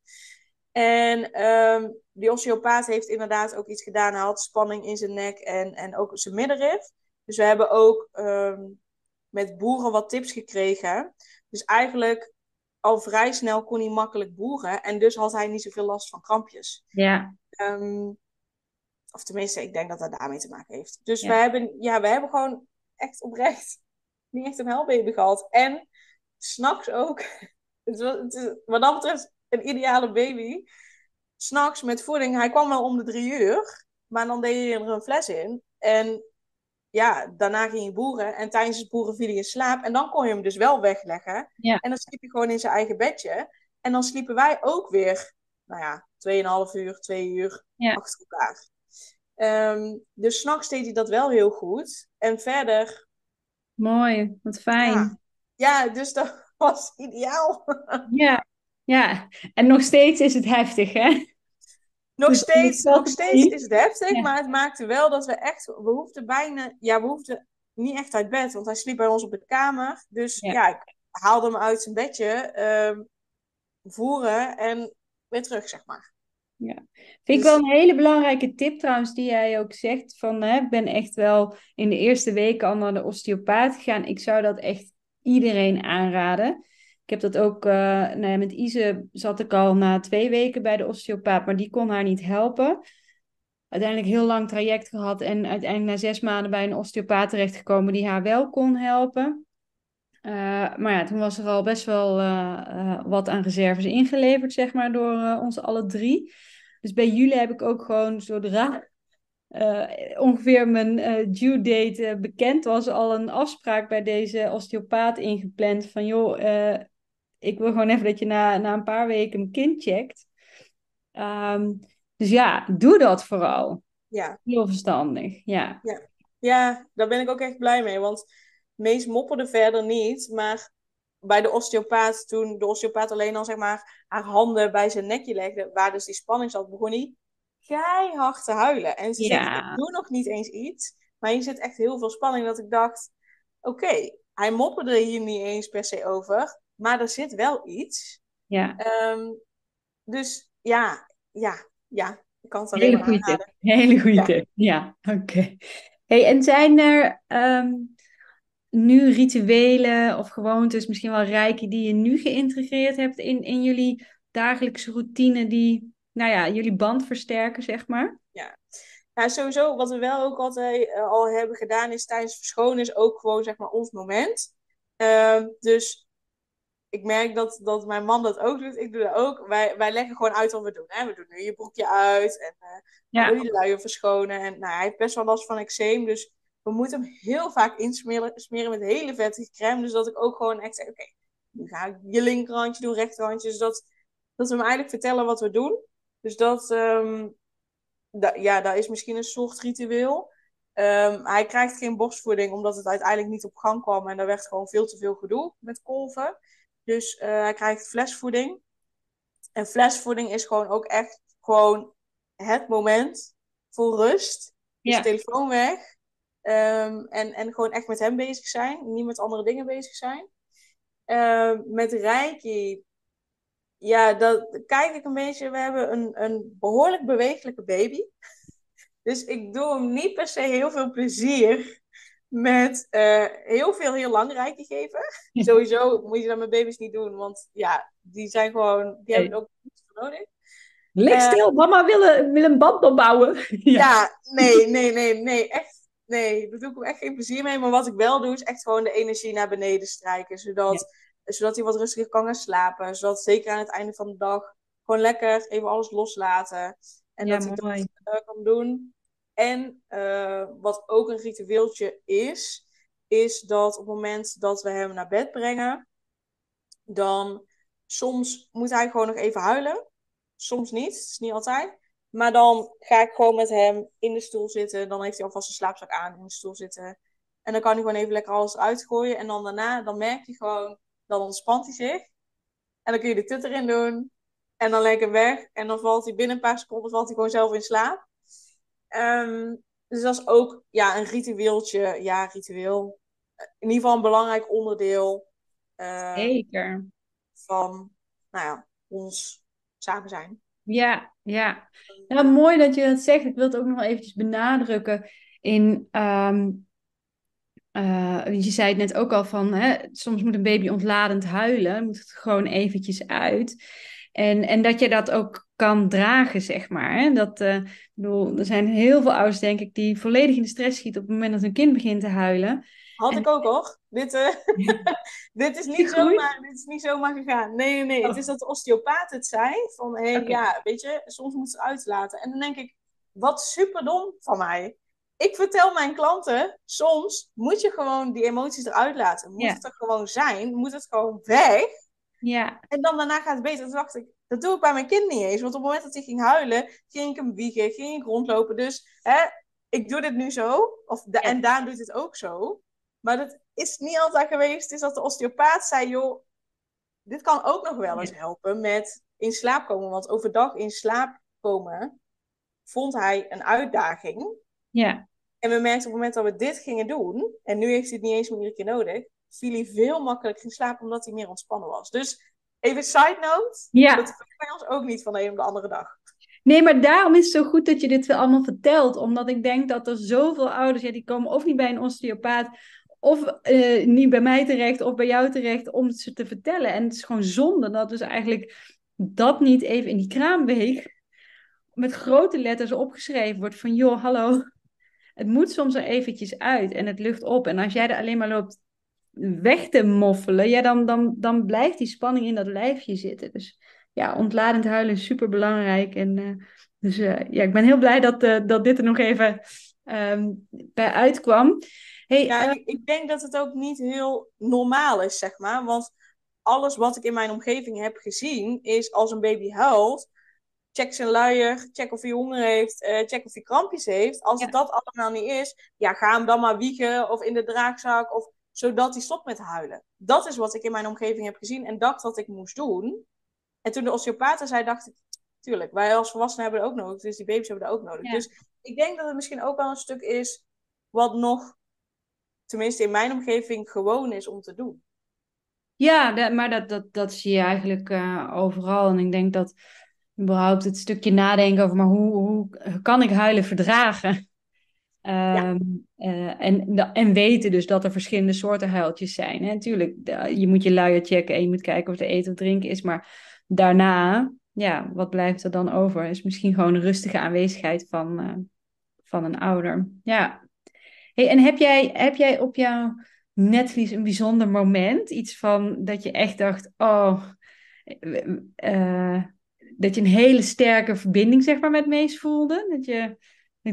En um, die osteopaat heeft inderdaad ook iets gedaan. Hij had spanning in zijn nek en, en ook zijn middenrif. Dus we hebben ook um, met boeren wat tips gekregen. Dus eigenlijk al vrij snel kon hij makkelijk boeren. En dus had hij niet zoveel last van krampjes. Ja. Um, of tenminste, ik denk dat dat daarmee te maken heeft. Dus ja. we, hebben, ja, we hebben gewoon echt oprecht niet echt een helbaby gehad. En s'nachts ook. Het, was, het is, wat dat betreft een ideale baby. S'nachts met voeding. Hij kwam wel om de drie uur. Maar dan deed je er een fles in. En ja, daarna ging je boeren. En tijdens het boeren viel hij in slaap. En dan kon je hem dus wel wegleggen. Ja. En dan sliep hij gewoon in zijn eigen bedje. En dan sliepen wij ook weer, nou ja, 2,5 uur, 2 uur ja. achter elkaar. Um, dus s'nachts deed hij dat wel heel goed. En verder. Mooi, wat fijn. Ja, ja dus dat was ideaal. Ja, ja. En nog steeds is het heftig, hè? Nog dus steeds, nog steeds is het heftig, ja. maar het maakte wel dat we echt, we hoefden bijna, ja, we hoefden niet echt uit bed, want hij sliep bij ons op de kamer. Dus ja, ja ik haalde hem uit zijn bedje, um, voeren en weer terug, zeg maar. Ja, vind ik wel een hele belangrijke tip trouwens, die jij ook zegt. Van, hè, ik ben echt wel in de eerste weken al naar de osteopaat gegaan. Ik zou dat echt iedereen aanraden. Ik heb dat ook, uh, nou ja, met Ise zat ik al na twee weken bij de osteopaat, maar die kon haar niet helpen. Uiteindelijk heel lang traject gehad en uiteindelijk na zes maanden bij een osteopaat terechtgekomen die haar wel kon helpen. Uh, maar ja, toen was er al best wel uh, wat aan reserves ingeleverd, zeg maar, door ons alle drie. Dus bij jullie heb ik ook gewoon zodra ongeveer mijn due date bekend was, al een afspraak bij deze osteopaat ingepland. Van joh, ik wil gewoon even dat je na, na een paar weken een kind checkt. Um, dus ja, doe dat vooral. Ja. Heel verstandig, ja. ja. Ja, daar ben ik ook echt blij mee, want Mees mopperde verder niet, maar bij de osteopaat, toen de osteopaat alleen al zeg maar haar handen bij zijn nekje legde, waar dus die spanning zat, begon hij keihard te huilen. En ze Ja. zegt, ik doe nog niet eens iets, maar hier zit echt heel veel spanning, dat ik dacht, oké, hij mopperde hier niet eens per se over, maar er zit wel iets. Ja, Ehm, dus ja, ja, ja, ik kan het alleen hele goede tip. Hele goede Ja. tip. Ja, oké. Hey, en zijn er ehm, nu rituelen of gewoontes, misschien wel rijke, die je nu geïntegreerd hebt in, in jullie dagelijkse routine, die, nou ja, jullie band versterken, zeg maar? Ja, sowieso, wat we wel ook altijd eh, al hebben gedaan, is tijdens verschonen is ook gewoon zeg maar ons moment. Ehm, dus ik merk dat, dat mijn man dat ook doet. Ik doe dat ook. Wij, wij leggen gewoon uit wat we doen. Hè? We doen nu je broekje uit en eh Ja. die luier verschonen. En nou, hij heeft best wel last van eczeem, dus we moeten hem heel vaak insmeren smeren met hele vettige crème. Dus dat ik ook gewoon echt zeg, oké, nu ga ik je linkerhandje doen, rechterhandje. Dus dat, dat we hem eigenlijk vertellen wat we doen. Dus dat, ehm, da- ja, dat is misschien een soort ritueel. Ehm, hij krijgt geen borstvoeding, omdat het uiteindelijk niet op gang kwam. En er werd gewoon veel te veel gedoe met kolven. Dus eh, hij krijgt flesvoeding. En flesvoeding is gewoon ook echt gewoon het moment voor rust. Dus Ja. telefoon weg. Ehm, en, en gewoon echt met hem bezig zijn. Niet met andere dingen bezig zijn. Met Reiki. Ja, dat kijk ik een beetje. We hebben een, een behoorlijk bewegelijke baby. Dus ik doe hem niet per se heel veel plezier met eh, heel veel heel lang geven. Sowieso moet je dat met baby's niet doen. Want ja, die zijn gewoon... Die hebben ook niets voor nodig. Lig Eh, stil, mama wil een, wil een band opbouwen. Ja, nee, nee, nee, nee. Echt, nee. Daar doe ik hem echt geen plezier mee. Maar wat ik wel doe, is echt gewoon de energie naar beneden strijken. Zodat, zodat hij wat rustiger kan gaan slapen. Zodat zeker aan het einde van de dag gewoon lekker even alles loslaten. En Ja, dat mooi. dat eh, kan doen. En eh, wat ook een ritueeltje is, is dat op het moment dat we hem naar bed brengen, dan soms moet hij gewoon nog even huilen. Soms niet, het is niet altijd. Maar dan ga ik gewoon met hem in de stoel zitten. Dan heeft hij alvast een slaapzak aan in de stoel zitten. En dan kan hij gewoon even lekker alles eruit gooien. En dan daarna, dan merk je gewoon, dan ontspant hij zich. En dan kun je de tut erin doen. En dan lekker weg. En dan valt hij binnen een paar seconden valt hij gewoon zelf in slaap. Ehm, dus dat is ook ja, een ritueeltje. Ja, ritueel. In ieder geval een belangrijk onderdeel eh, Zeker. van nou ja, ons samen zijn. Ja, ja. Nou, mooi dat je dat zegt. Ik wil het ook nog wel eventjes benadrukken. In, ehm, eh, je zei het net ook al van, hè, soms moet een baby ontladend huilen, moet het gewoon eventjes uit. En, en dat je dat ook kan dragen, zeg maar. Hè? Dat, eh, bedoel, er zijn heel veel ouders, denk ik, die volledig in de stress schieten op het moment dat hun kind begint te huilen. Had En- ik ook hoor. Dit, eh, dit is niet zomaar, dit is niet zomaar gegaan. Nee, nee, nee. Oh. Het is dat de osteopaat het zei. Van, hé, Oké. ja, weet je, soms moet ze uitlaten. En dan denk ik, wat superdom van mij. Ik vertel mijn klanten, soms moet je gewoon die emoties eruit laten. Moet Ja. het er gewoon zijn. Moet het gewoon weg. Ja, En dan daarna gaat het beter. Toen dacht ik, dat doe ik bij mijn kind niet eens. Want op het moment dat hij ging huilen, ging ik hem wiegen, ging ik rondlopen. Dus hè, ik doe dit nu zo. Of da- Ja. En Daan doet het ook zo. Maar dat is niet altijd geweest. Het is dat de osteopaat zei, joh, dit kan ook nog wel eens helpen met in slaap komen. Want overdag in slaap komen vond hij een uitdaging. ja, En we merkten op het moment dat we dit gingen doen, en nu heeft hij het niet eens meer iedere keer nodig, viel hij veel makkelijker in slaap omdat hij meer ontspannen was. Dus even side note, ja. dat gebeurt bij ons ook niet van de een op de andere dag. Nee, maar daarom is het zo goed dat je dit wel allemaal vertelt. Omdat ik denk dat er zoveel ouders, ja, die komen of niet bij een osteopaat, of eh, niet bij mij terecht, of bij jou terecht om het ze te vertellen. En het is gewoon zonde dat dus eigenlijk dat niet even in die kraamweeg met grote letters opgeschreven wordt van, joh, hallo, het moet soms er eventjes uit en het lucht op. En als jij er alleen maar loopt weg te moffelen, ja, dan, dan, dan blijft die spanning in dat lijfje zitten. Dus ja, ontladend huilen is super belangrijk. En eh, dus eh, ja, ik ben heel blij dat, eh, dat dit er nog even ehm, bij uitkwam. Hey, Ja, ik, ik denk dat het ook niet heel normaal is, zeg maar. Want alles wat ik in mijn omgeving heb gezien, is als een baby huilt, check zijn luier, check of hij honger heeft, eh, check of hij krampjes heeft. Als Ja. het dat allemaal niet is, ja, ga hem dan maar wiegen of in de draagzak, of, zodat hij stopt met huilen. Dat is wat ik in mijn omgeving heb gezien en dacht dat ik moest doen. En toen de osteopaat er zei, dacht ik, tuurlijk, wij als volwassenen hebben het ook nodig, dus die baby's hebben dat ook nodig. Ja. Dus ik denk dat het misschien ook wel een stuk is wat nog, tenminste in mijn omgeving, gewoon is om te doen. ja, maar dat, dat, dat zie je eigenlijk eh, overal. En ik denk dat überhaupt het stukje nadenken over, maar hoe, hoe kan ik huilen verdragen? Ehm, eh, en, en weten dus dat er verschillende soorten huiltjes zijn. Hè? Tuurlijk, de- je moet je luier checken en je moet kijken of er eten of drinken is. Maar daarna, ja, wat blijft er dan over? Is misschien gewoon een rustige aanwezigheid van, eh, van een ouder. Ja. Hey, en heb jij, heb jij op jouw netvlies een bijzonder moment? Iets van dat je echt dacht, oh, eh, dat je een hele sterke verbinding zeg maar met Mees voelde? Dat je,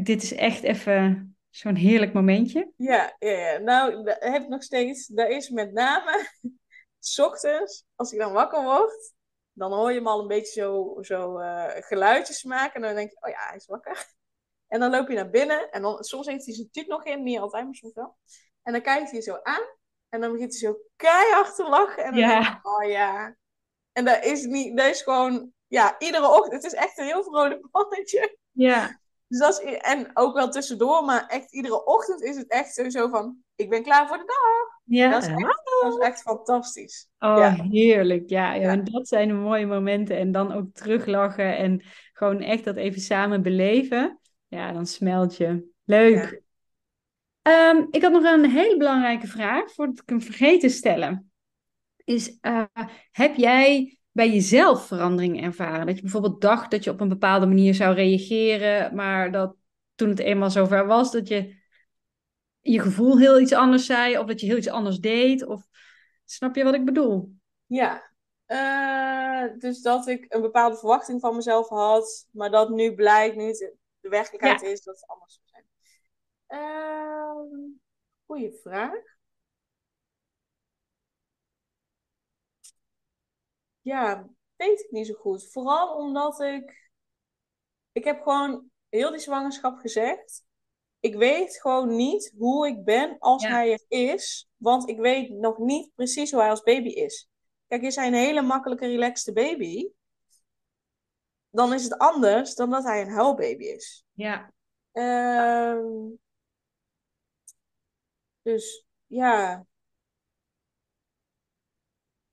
dit is echt even zo'n heerlijk momentje. Ja, ja, ja. nou, dat heb ik nog steeds. Dat is met name, s ochtends, als ik dan wakker word, dan hoor je hem al een beetje zo, zo eh, geluidjes maken. En dan denk je, oh ja, hij is wakker. En dan loop je naar binnen en dan, soms heeft hij zijn tuut nog in, niet altijd, maar soms wel. En dan kijkt hij zo aan en dan begint hij zo keihard te lachen. En dan Ja. denk ik, oh ja. En dat is, niet, dat is gewoon, ja, iedere ochtend. Het is echt een heel vrolijk mannetje. Ja. Dus dat is, en ook wel tussendoor, maar echt iedere ochtend is het echt sowieso van, ik ben klaar voor de dag. Ja. Dat is echt, dat is echt fantastisch. Oh, Ja. heerlijk. Ja, ja, Ja. en dat zijn de mooie momenten. En dan ook teruglachen en gewoon echt dat even samen beleven. Ja, dan smelt je. Leuk. Ehm, ik had nog een hele belangrijke vraag, voordat ik hem vergeet te stellen. Is, eh, heb jij bij jezelf verandering ervaren? Dat je bijvoorbeeld dacht dat je op een bepaalde manier zou reageren, maar dat toen het eenmaal zover was, dat je je gevoel heel iets anders zei, of dat je heel iets anders deed? Of snap je wat ik bedoel? Ja, Eh, dus dat ik een bepaalde verwachting van mezelf had, maar dat nu blijkt, nu de werkelijkheid is, dat het anders zou zijn. Ehm goeie vraag. Ja, weet ik niet zo goed. Vooral omdat ik, ik heb gewoon heel die zwangerschap gezegd. Ik weet gewoon niet hoe ik ben als Ja. hij er is, want ik weet nog niet precies hoe hij als baby is. Kijk, is hij een hele makkelijke, relaxte baby, dan is het anders dan dat hij een huilbaby is. Ja. Ehm, dus ja,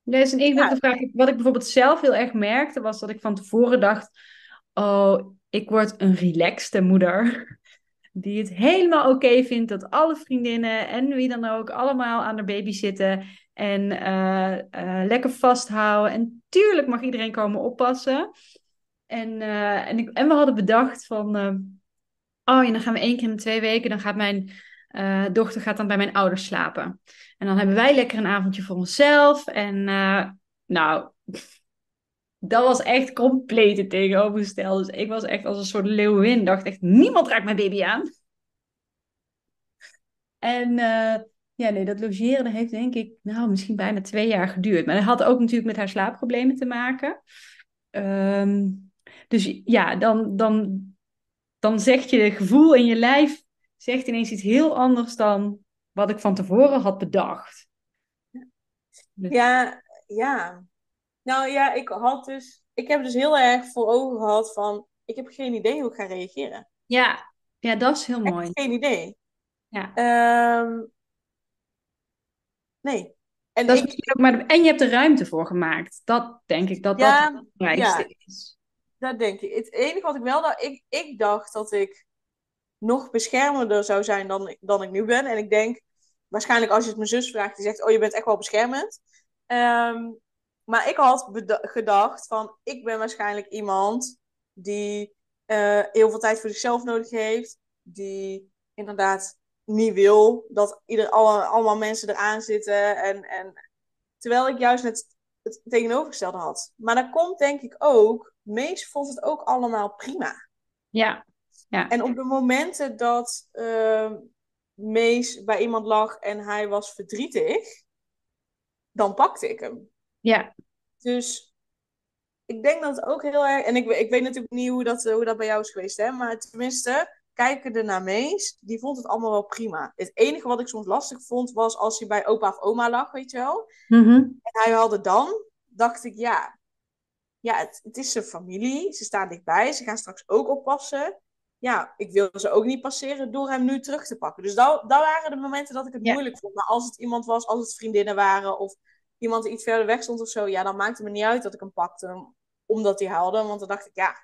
Dat is een ingewikkelde Ja. vraag. Wat ik bijvoorbeeld zelf heel erg merkte, was dat ik van tevoren dacht: Oh, ik word een relaxte moeder. Die het helemaal oké vindt dat alle vriendinnen en wie dan ook allemaal aan de baby zitten. En eh, eh, lekker vasthouden. En tuurlijk mag iedereen komen oppassen. En, eh, en, ik, en we hadden bedacht van... oh, ja, dan gaan we één keer in twee weken... dan gaat mijn eh, dochter gaat dan bij mijn ouders slapen. En dan hebben wij lekker een avondje voor onszelf. En eh, nou, dat was echt compleet het tegenovergestelde. Dus ik was echt als een soort leeuwin. Dacht echt, niemand raakt mijn baby aan. En eh, ja, nee, dat logeren heeft denk ik, nou, misschien bijna twee jaar geduurd. Maar dat had ook natuurlijk met haar slaapproblemen te maken. Ehm, dus ja, dan, dan, dan zegt je gevoel in je lijf zegt ineens iets heel anders dan wat ik van tevoren had bedacht. Dus- ja, ja. Nou ja, ik had dus, ik heb dus heel erg voor ogen gehad van, ik heb geen idee hoe ik ga reageren. Ja, ja, dat is heel mooi. Echt geen idee. Ja. Ehm, nee. En Dat ik, ook maar en je hebt er ruimte voor gemaakt. Dat denk ik dat dat Ja, het belangrijkste is. dat denk ik. Het enige wat ik wel dacht, ik, ik dacht dat ik nog beschermender zou zijn dan, dan ik nu ben. En ik denk, waarschijnlijk als je het mijn zus vraagt, die zegt, oh, je bent echt wel beschermend. Ehm, maar ik had gedacht van, ik ben waarschijnlijk iemand die eh, heel veel tijd voor zichzelf nodig heeft. Die inderdaad niet wil dat ieder, alle, allemaal mensen eraan zitten. En, en, terwijl ik juist net het tegenovergestelde had. Maar dat komt denk ik ook, Mees vond het ook allemaal prima. Ja, En op de momenten dat ehm, Mees bij iemand lag en hij was verdrietig, dan pakte ik hem. ja, Dus ik denk dat het ook heel erg. En ik, ik weet natuurlijk niet hoe dat, hoe dat bij jou is geweest, hè? Maar tenminste, kijkende naar Mees, die vond het allemaal wel prima. Het enige wat ik soms lastig vond was als hij bij opa of oma lag, weet je wel. Mhm. En hij hadden dan, dacht ik, ja, ja het, het is zijn familie. Ze staan dichtbij. Ze gaan straks ook oppassen. Ja, ik wil ze ook niet passeren door hem nu terug te pakken. Dus dat, dat waren de momenten dat ik het Ja. moeilijk vond. Maar als het iemand was, als het vriendinnen waren of iemand die iets verder weg stond of zo, ja, dan maakte het me niet uit dat ik hem pakte omdat hij huilde. Want dan dacht ik, ja,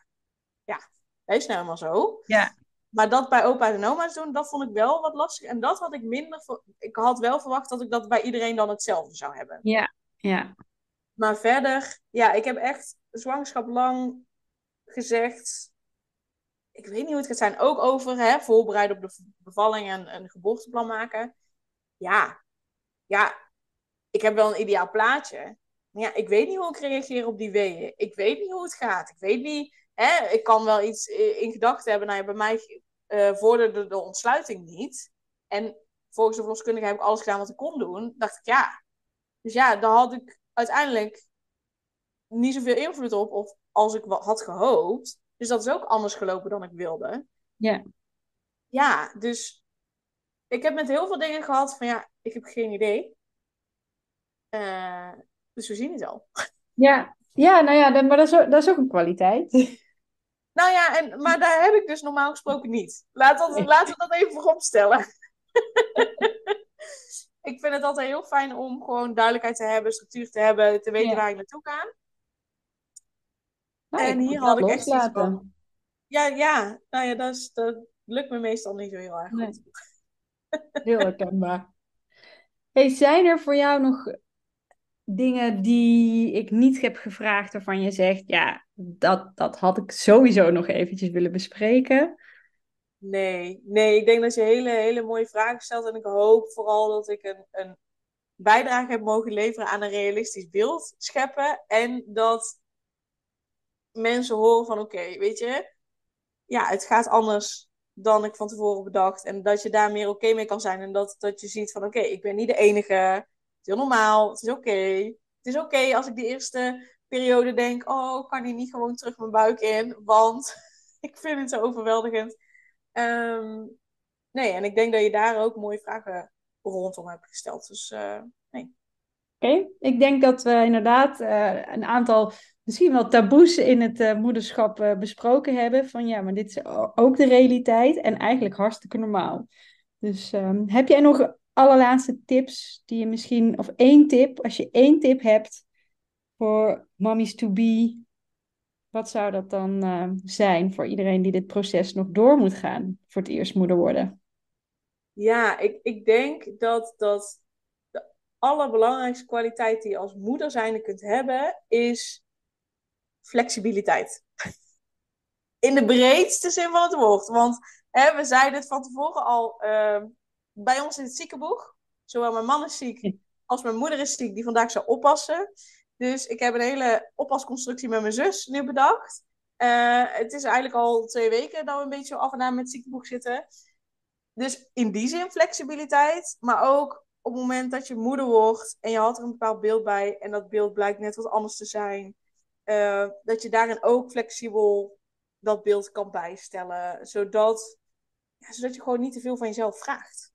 ja, hij is nou helemaal zo. Ja. Maar dat bij opa en oma's doen, dat vond ik wel wat lastig. En dat had ik minder... Ik had wel verwacht dat ik dat bij iedereen dan hetzelfde zou hebben. ja, ja. Maar verder, ja, ik heb echt zwangerschap lang gezegd. Ik weet niet hoe het gaat zijn. Ook over hè, voorbereiden op de bevalling en een geboorteplan maken. Ja, ja, ik heb wel een ideaal plaatje. Maar ja, ik weet niet hoe ik reageer op die weeën. Ik weet niet hoe het gaat. Ik weet niet, hè, ik kan wel iets in gedachten hebben. Nou ja, bij mij eh vorderde de ontsluiting niet. En volgens de verloskundige heb ik alles gedaan wat ik kon doen. Dacht ik, ja. Dus ja, daar had ik uiteindelijk niet zoveel invloed op of als ik wat had gehoopt. Dus dat is ook anders gelopen dan ik wilde. Ja. Ja, dus ik heb met heel veel dingen gehad van ja, ik heb geen idee. Eh, dus we zien het al. Ja, ja nou ja, maar dat is, ook, dat is ook een kwaliteit. Nou ja, en, maar daar heb ik dus normaal gesproken niet. Laat dat, Laten we dat even vooropstellen. ik vind het altijd heel fijn om gewoon duidelijkheid te hebben, structuur te hebben, te weten waar ik naartoe ga. Nou, en hier had ik echt iets van. Ja, ja, nou ja, dat, is, dat lukt me meestal niet zo heel erg goed. Heel herkenbaar. Hey, zijn er voor jou nog dingen die ik niet heb gevraagd waarvan je zegt, ja, dat, dat had ik sowieso nog eventjes willen bespreken? Nee, nee, ik denk dat je hele, hele mooie vragen stelt en ik hoop vooral dat ik een, een bijdrage heb mogen leveren aan een realistisch beeld scheppen en dat mensen horen van oké, weet je, ja, het gaat anders dan ik van tevoren bedacht. En dat je daar meer oké mee kan zijn. En dat, dat je ziet van oké, ik ben niet de enige. Het is heel normaal. Het is oké. Het is oké als ik die eerste periode denk, oh, kan hij niet gewoon terug mijn buik in? Want ik vind het zo overweldigend. Ehm, nee, en ik denk dat je daar ook mooie vragen rondom hebt gesteld. Dus uh, nee. Oké, ik denk dat we inderdaad uh, een aantal misschien wel taboes in het uh, moederschap uh, besproken hebben. Van ja, maar dit is ook de realiteit en eigenlijk hartstikke normaal. Dus um, heb jij nog allerlaatste tips die je misschien, of één tip, als je één tip hebt voor mommies to be, wat zou dat dan uh, zijn voor iedereen die dit proces nog door moet gaan voor het eerst moeder worden? Ja, ik, ik denk dat, dat de allerbelangrijkste kwaliteit die je als moeder zijnde kunt hebben, is flexibiliteit. In de breedste zin van het woord. Want hè, we zeiden het van tevoren al uh, bij ons in het ziekenboeg. Zowel mijn man is ziek als mijn moeder is ziek, die vandaag zou oppassen. Dus ik heb een hele oppasconstructie met mijn zus nu bedacht. Uh, het is eigenlijk al twee weken dat we een beetje af en aan met het ziekenboeg zitten. Dus in die zin flexibiliteit, maar ook op het moment dat je moeder wordt en je had er een bepaald beeld bij en dat beeld blijkt net wat anders te zijn, uh, dat je daarin ook flexibel dat beeld kan bijstellen. Zodat, ja, zodat je gewoon niet te veel van jezelf vraagt.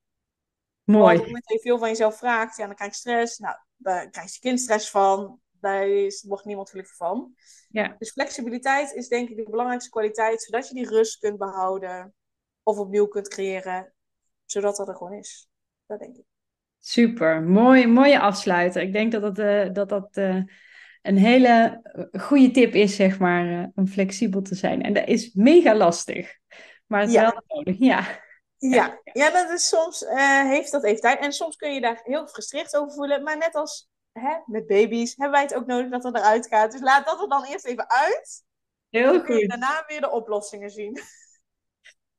Mooi. Want op het moment dat je veel van jezelf vraagt, ja, dan krijg je stress. Nou, daar krijgt je kind stress van. Daar is, wordt niemand gelukkig van. Ja. Dus flexibiliteit is denk ik de belangrijkste kwaliteit. Zodat je die rust kunt behouden. Of opnieuw kunt creëren. Zodat dat er gewoon is. Dat denk ik. Super, mooi, mooie afsluiter. Ik denk dat dat, uh, dat, dat uh, een hele eh, goede tip is, zeg maar, uh, om flexibel te zijn. En dat is mega lastig, maar het is ja. wel nodig, ja. Ja, ja dat is soms uh, heeft dat even tijd. En soms kun je daar heel gefrustreerd over voelen. Maar net als hè, met baby's hebben wij het ook nodig dat het eruit gaat. Dus laat dat er dan eerst even uit. Heel dan goed. kun je daarna weer de oplossingen zien.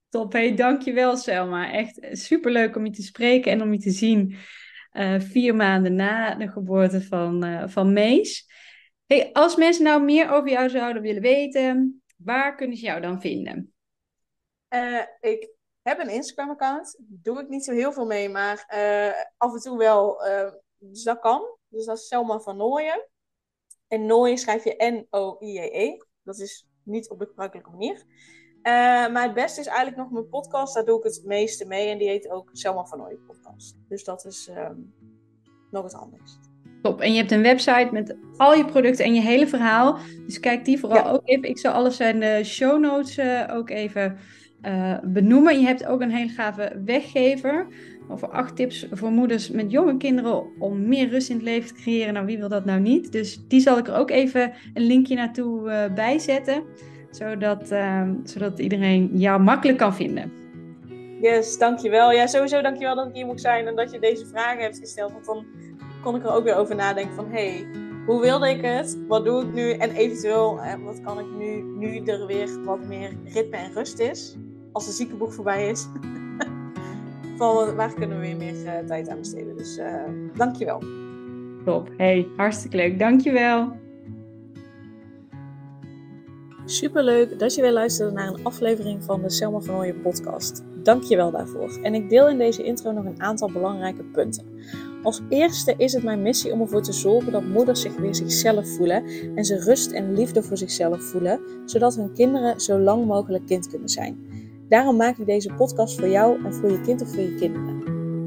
Top, hey, dankjewel Selma. Echt superleuk om je te spreken en om je te zien uh, vier maanden na de geboorte van, uh, van Mees. Hey, als mensen nou meer over jou zouden willen weten, waar kunnen ze jou dan vinden? Uh, ik heb een Instagram-account. Doe ik niet zo heel veel mee, maar af en toe wel. dus dat kan. Dus dat is Selma van Nooyen. En Nooyen schrijf je N-O-I-E-E. Dat is niet op de gebruikelijke manier. Maar het beste is eigenlijk nog mijn podcast. Daar doe ik het meeste mee. En die heet ook Selma van Nooyen podcast. Dus dat is um, nog het handigst. Top. En je hebt een website met al je producten en je hele verhaal. Dus kijk die vooral ja. ook even. Ik zal alles in de show notes uh, ook even uh, benoemen. Je hebt ook een hele gave weggever. Over acht tips voor moeders met jonge kinderen om meer rust in het leven te creëren. Nou, wie wil dat nou niet? Dus die zal ik er ook even een linkje naartoe uh, bijzetten. Zodat, uh, zodat iedereen jou makkelijk kan vinden. Yes, dankjewel. Ja, sowieso dankjewel dat ik hier mocht zijn en dat je deze vragen hebt gesteld. Want dan kon ik er ook weer over nadenken van... Hey, hoe wilde ik het? Wat doe ik nu? En eventueel, eh, wat kan ik nu, nu er weer wat meer ritme en rust is? Als de ziekenboeg voorbij is. van waar kunnen we weer meer uh, tijd aan besteden? Dus uh, dankjewel. Top. Hey, hartstikke leuk. Dankjewel. Superleuk dat je weer luisterde naar een aflevering van de Selma van Ooyen podcast. Dank je wel daarvoor. En ik deel in deze intro nog een aantal belangrijke punten. Als eerste is het mijn missie om ervoor te zorgen dat moeders zich weer zichzelf voelen en ze rust en liefde voor zichzelf voelen, zodat hun kinderen zo lang mogelijk kind kunnen zijn. Daarom maak ik deze podcast voor jou en voor je kind of voor je kinderen.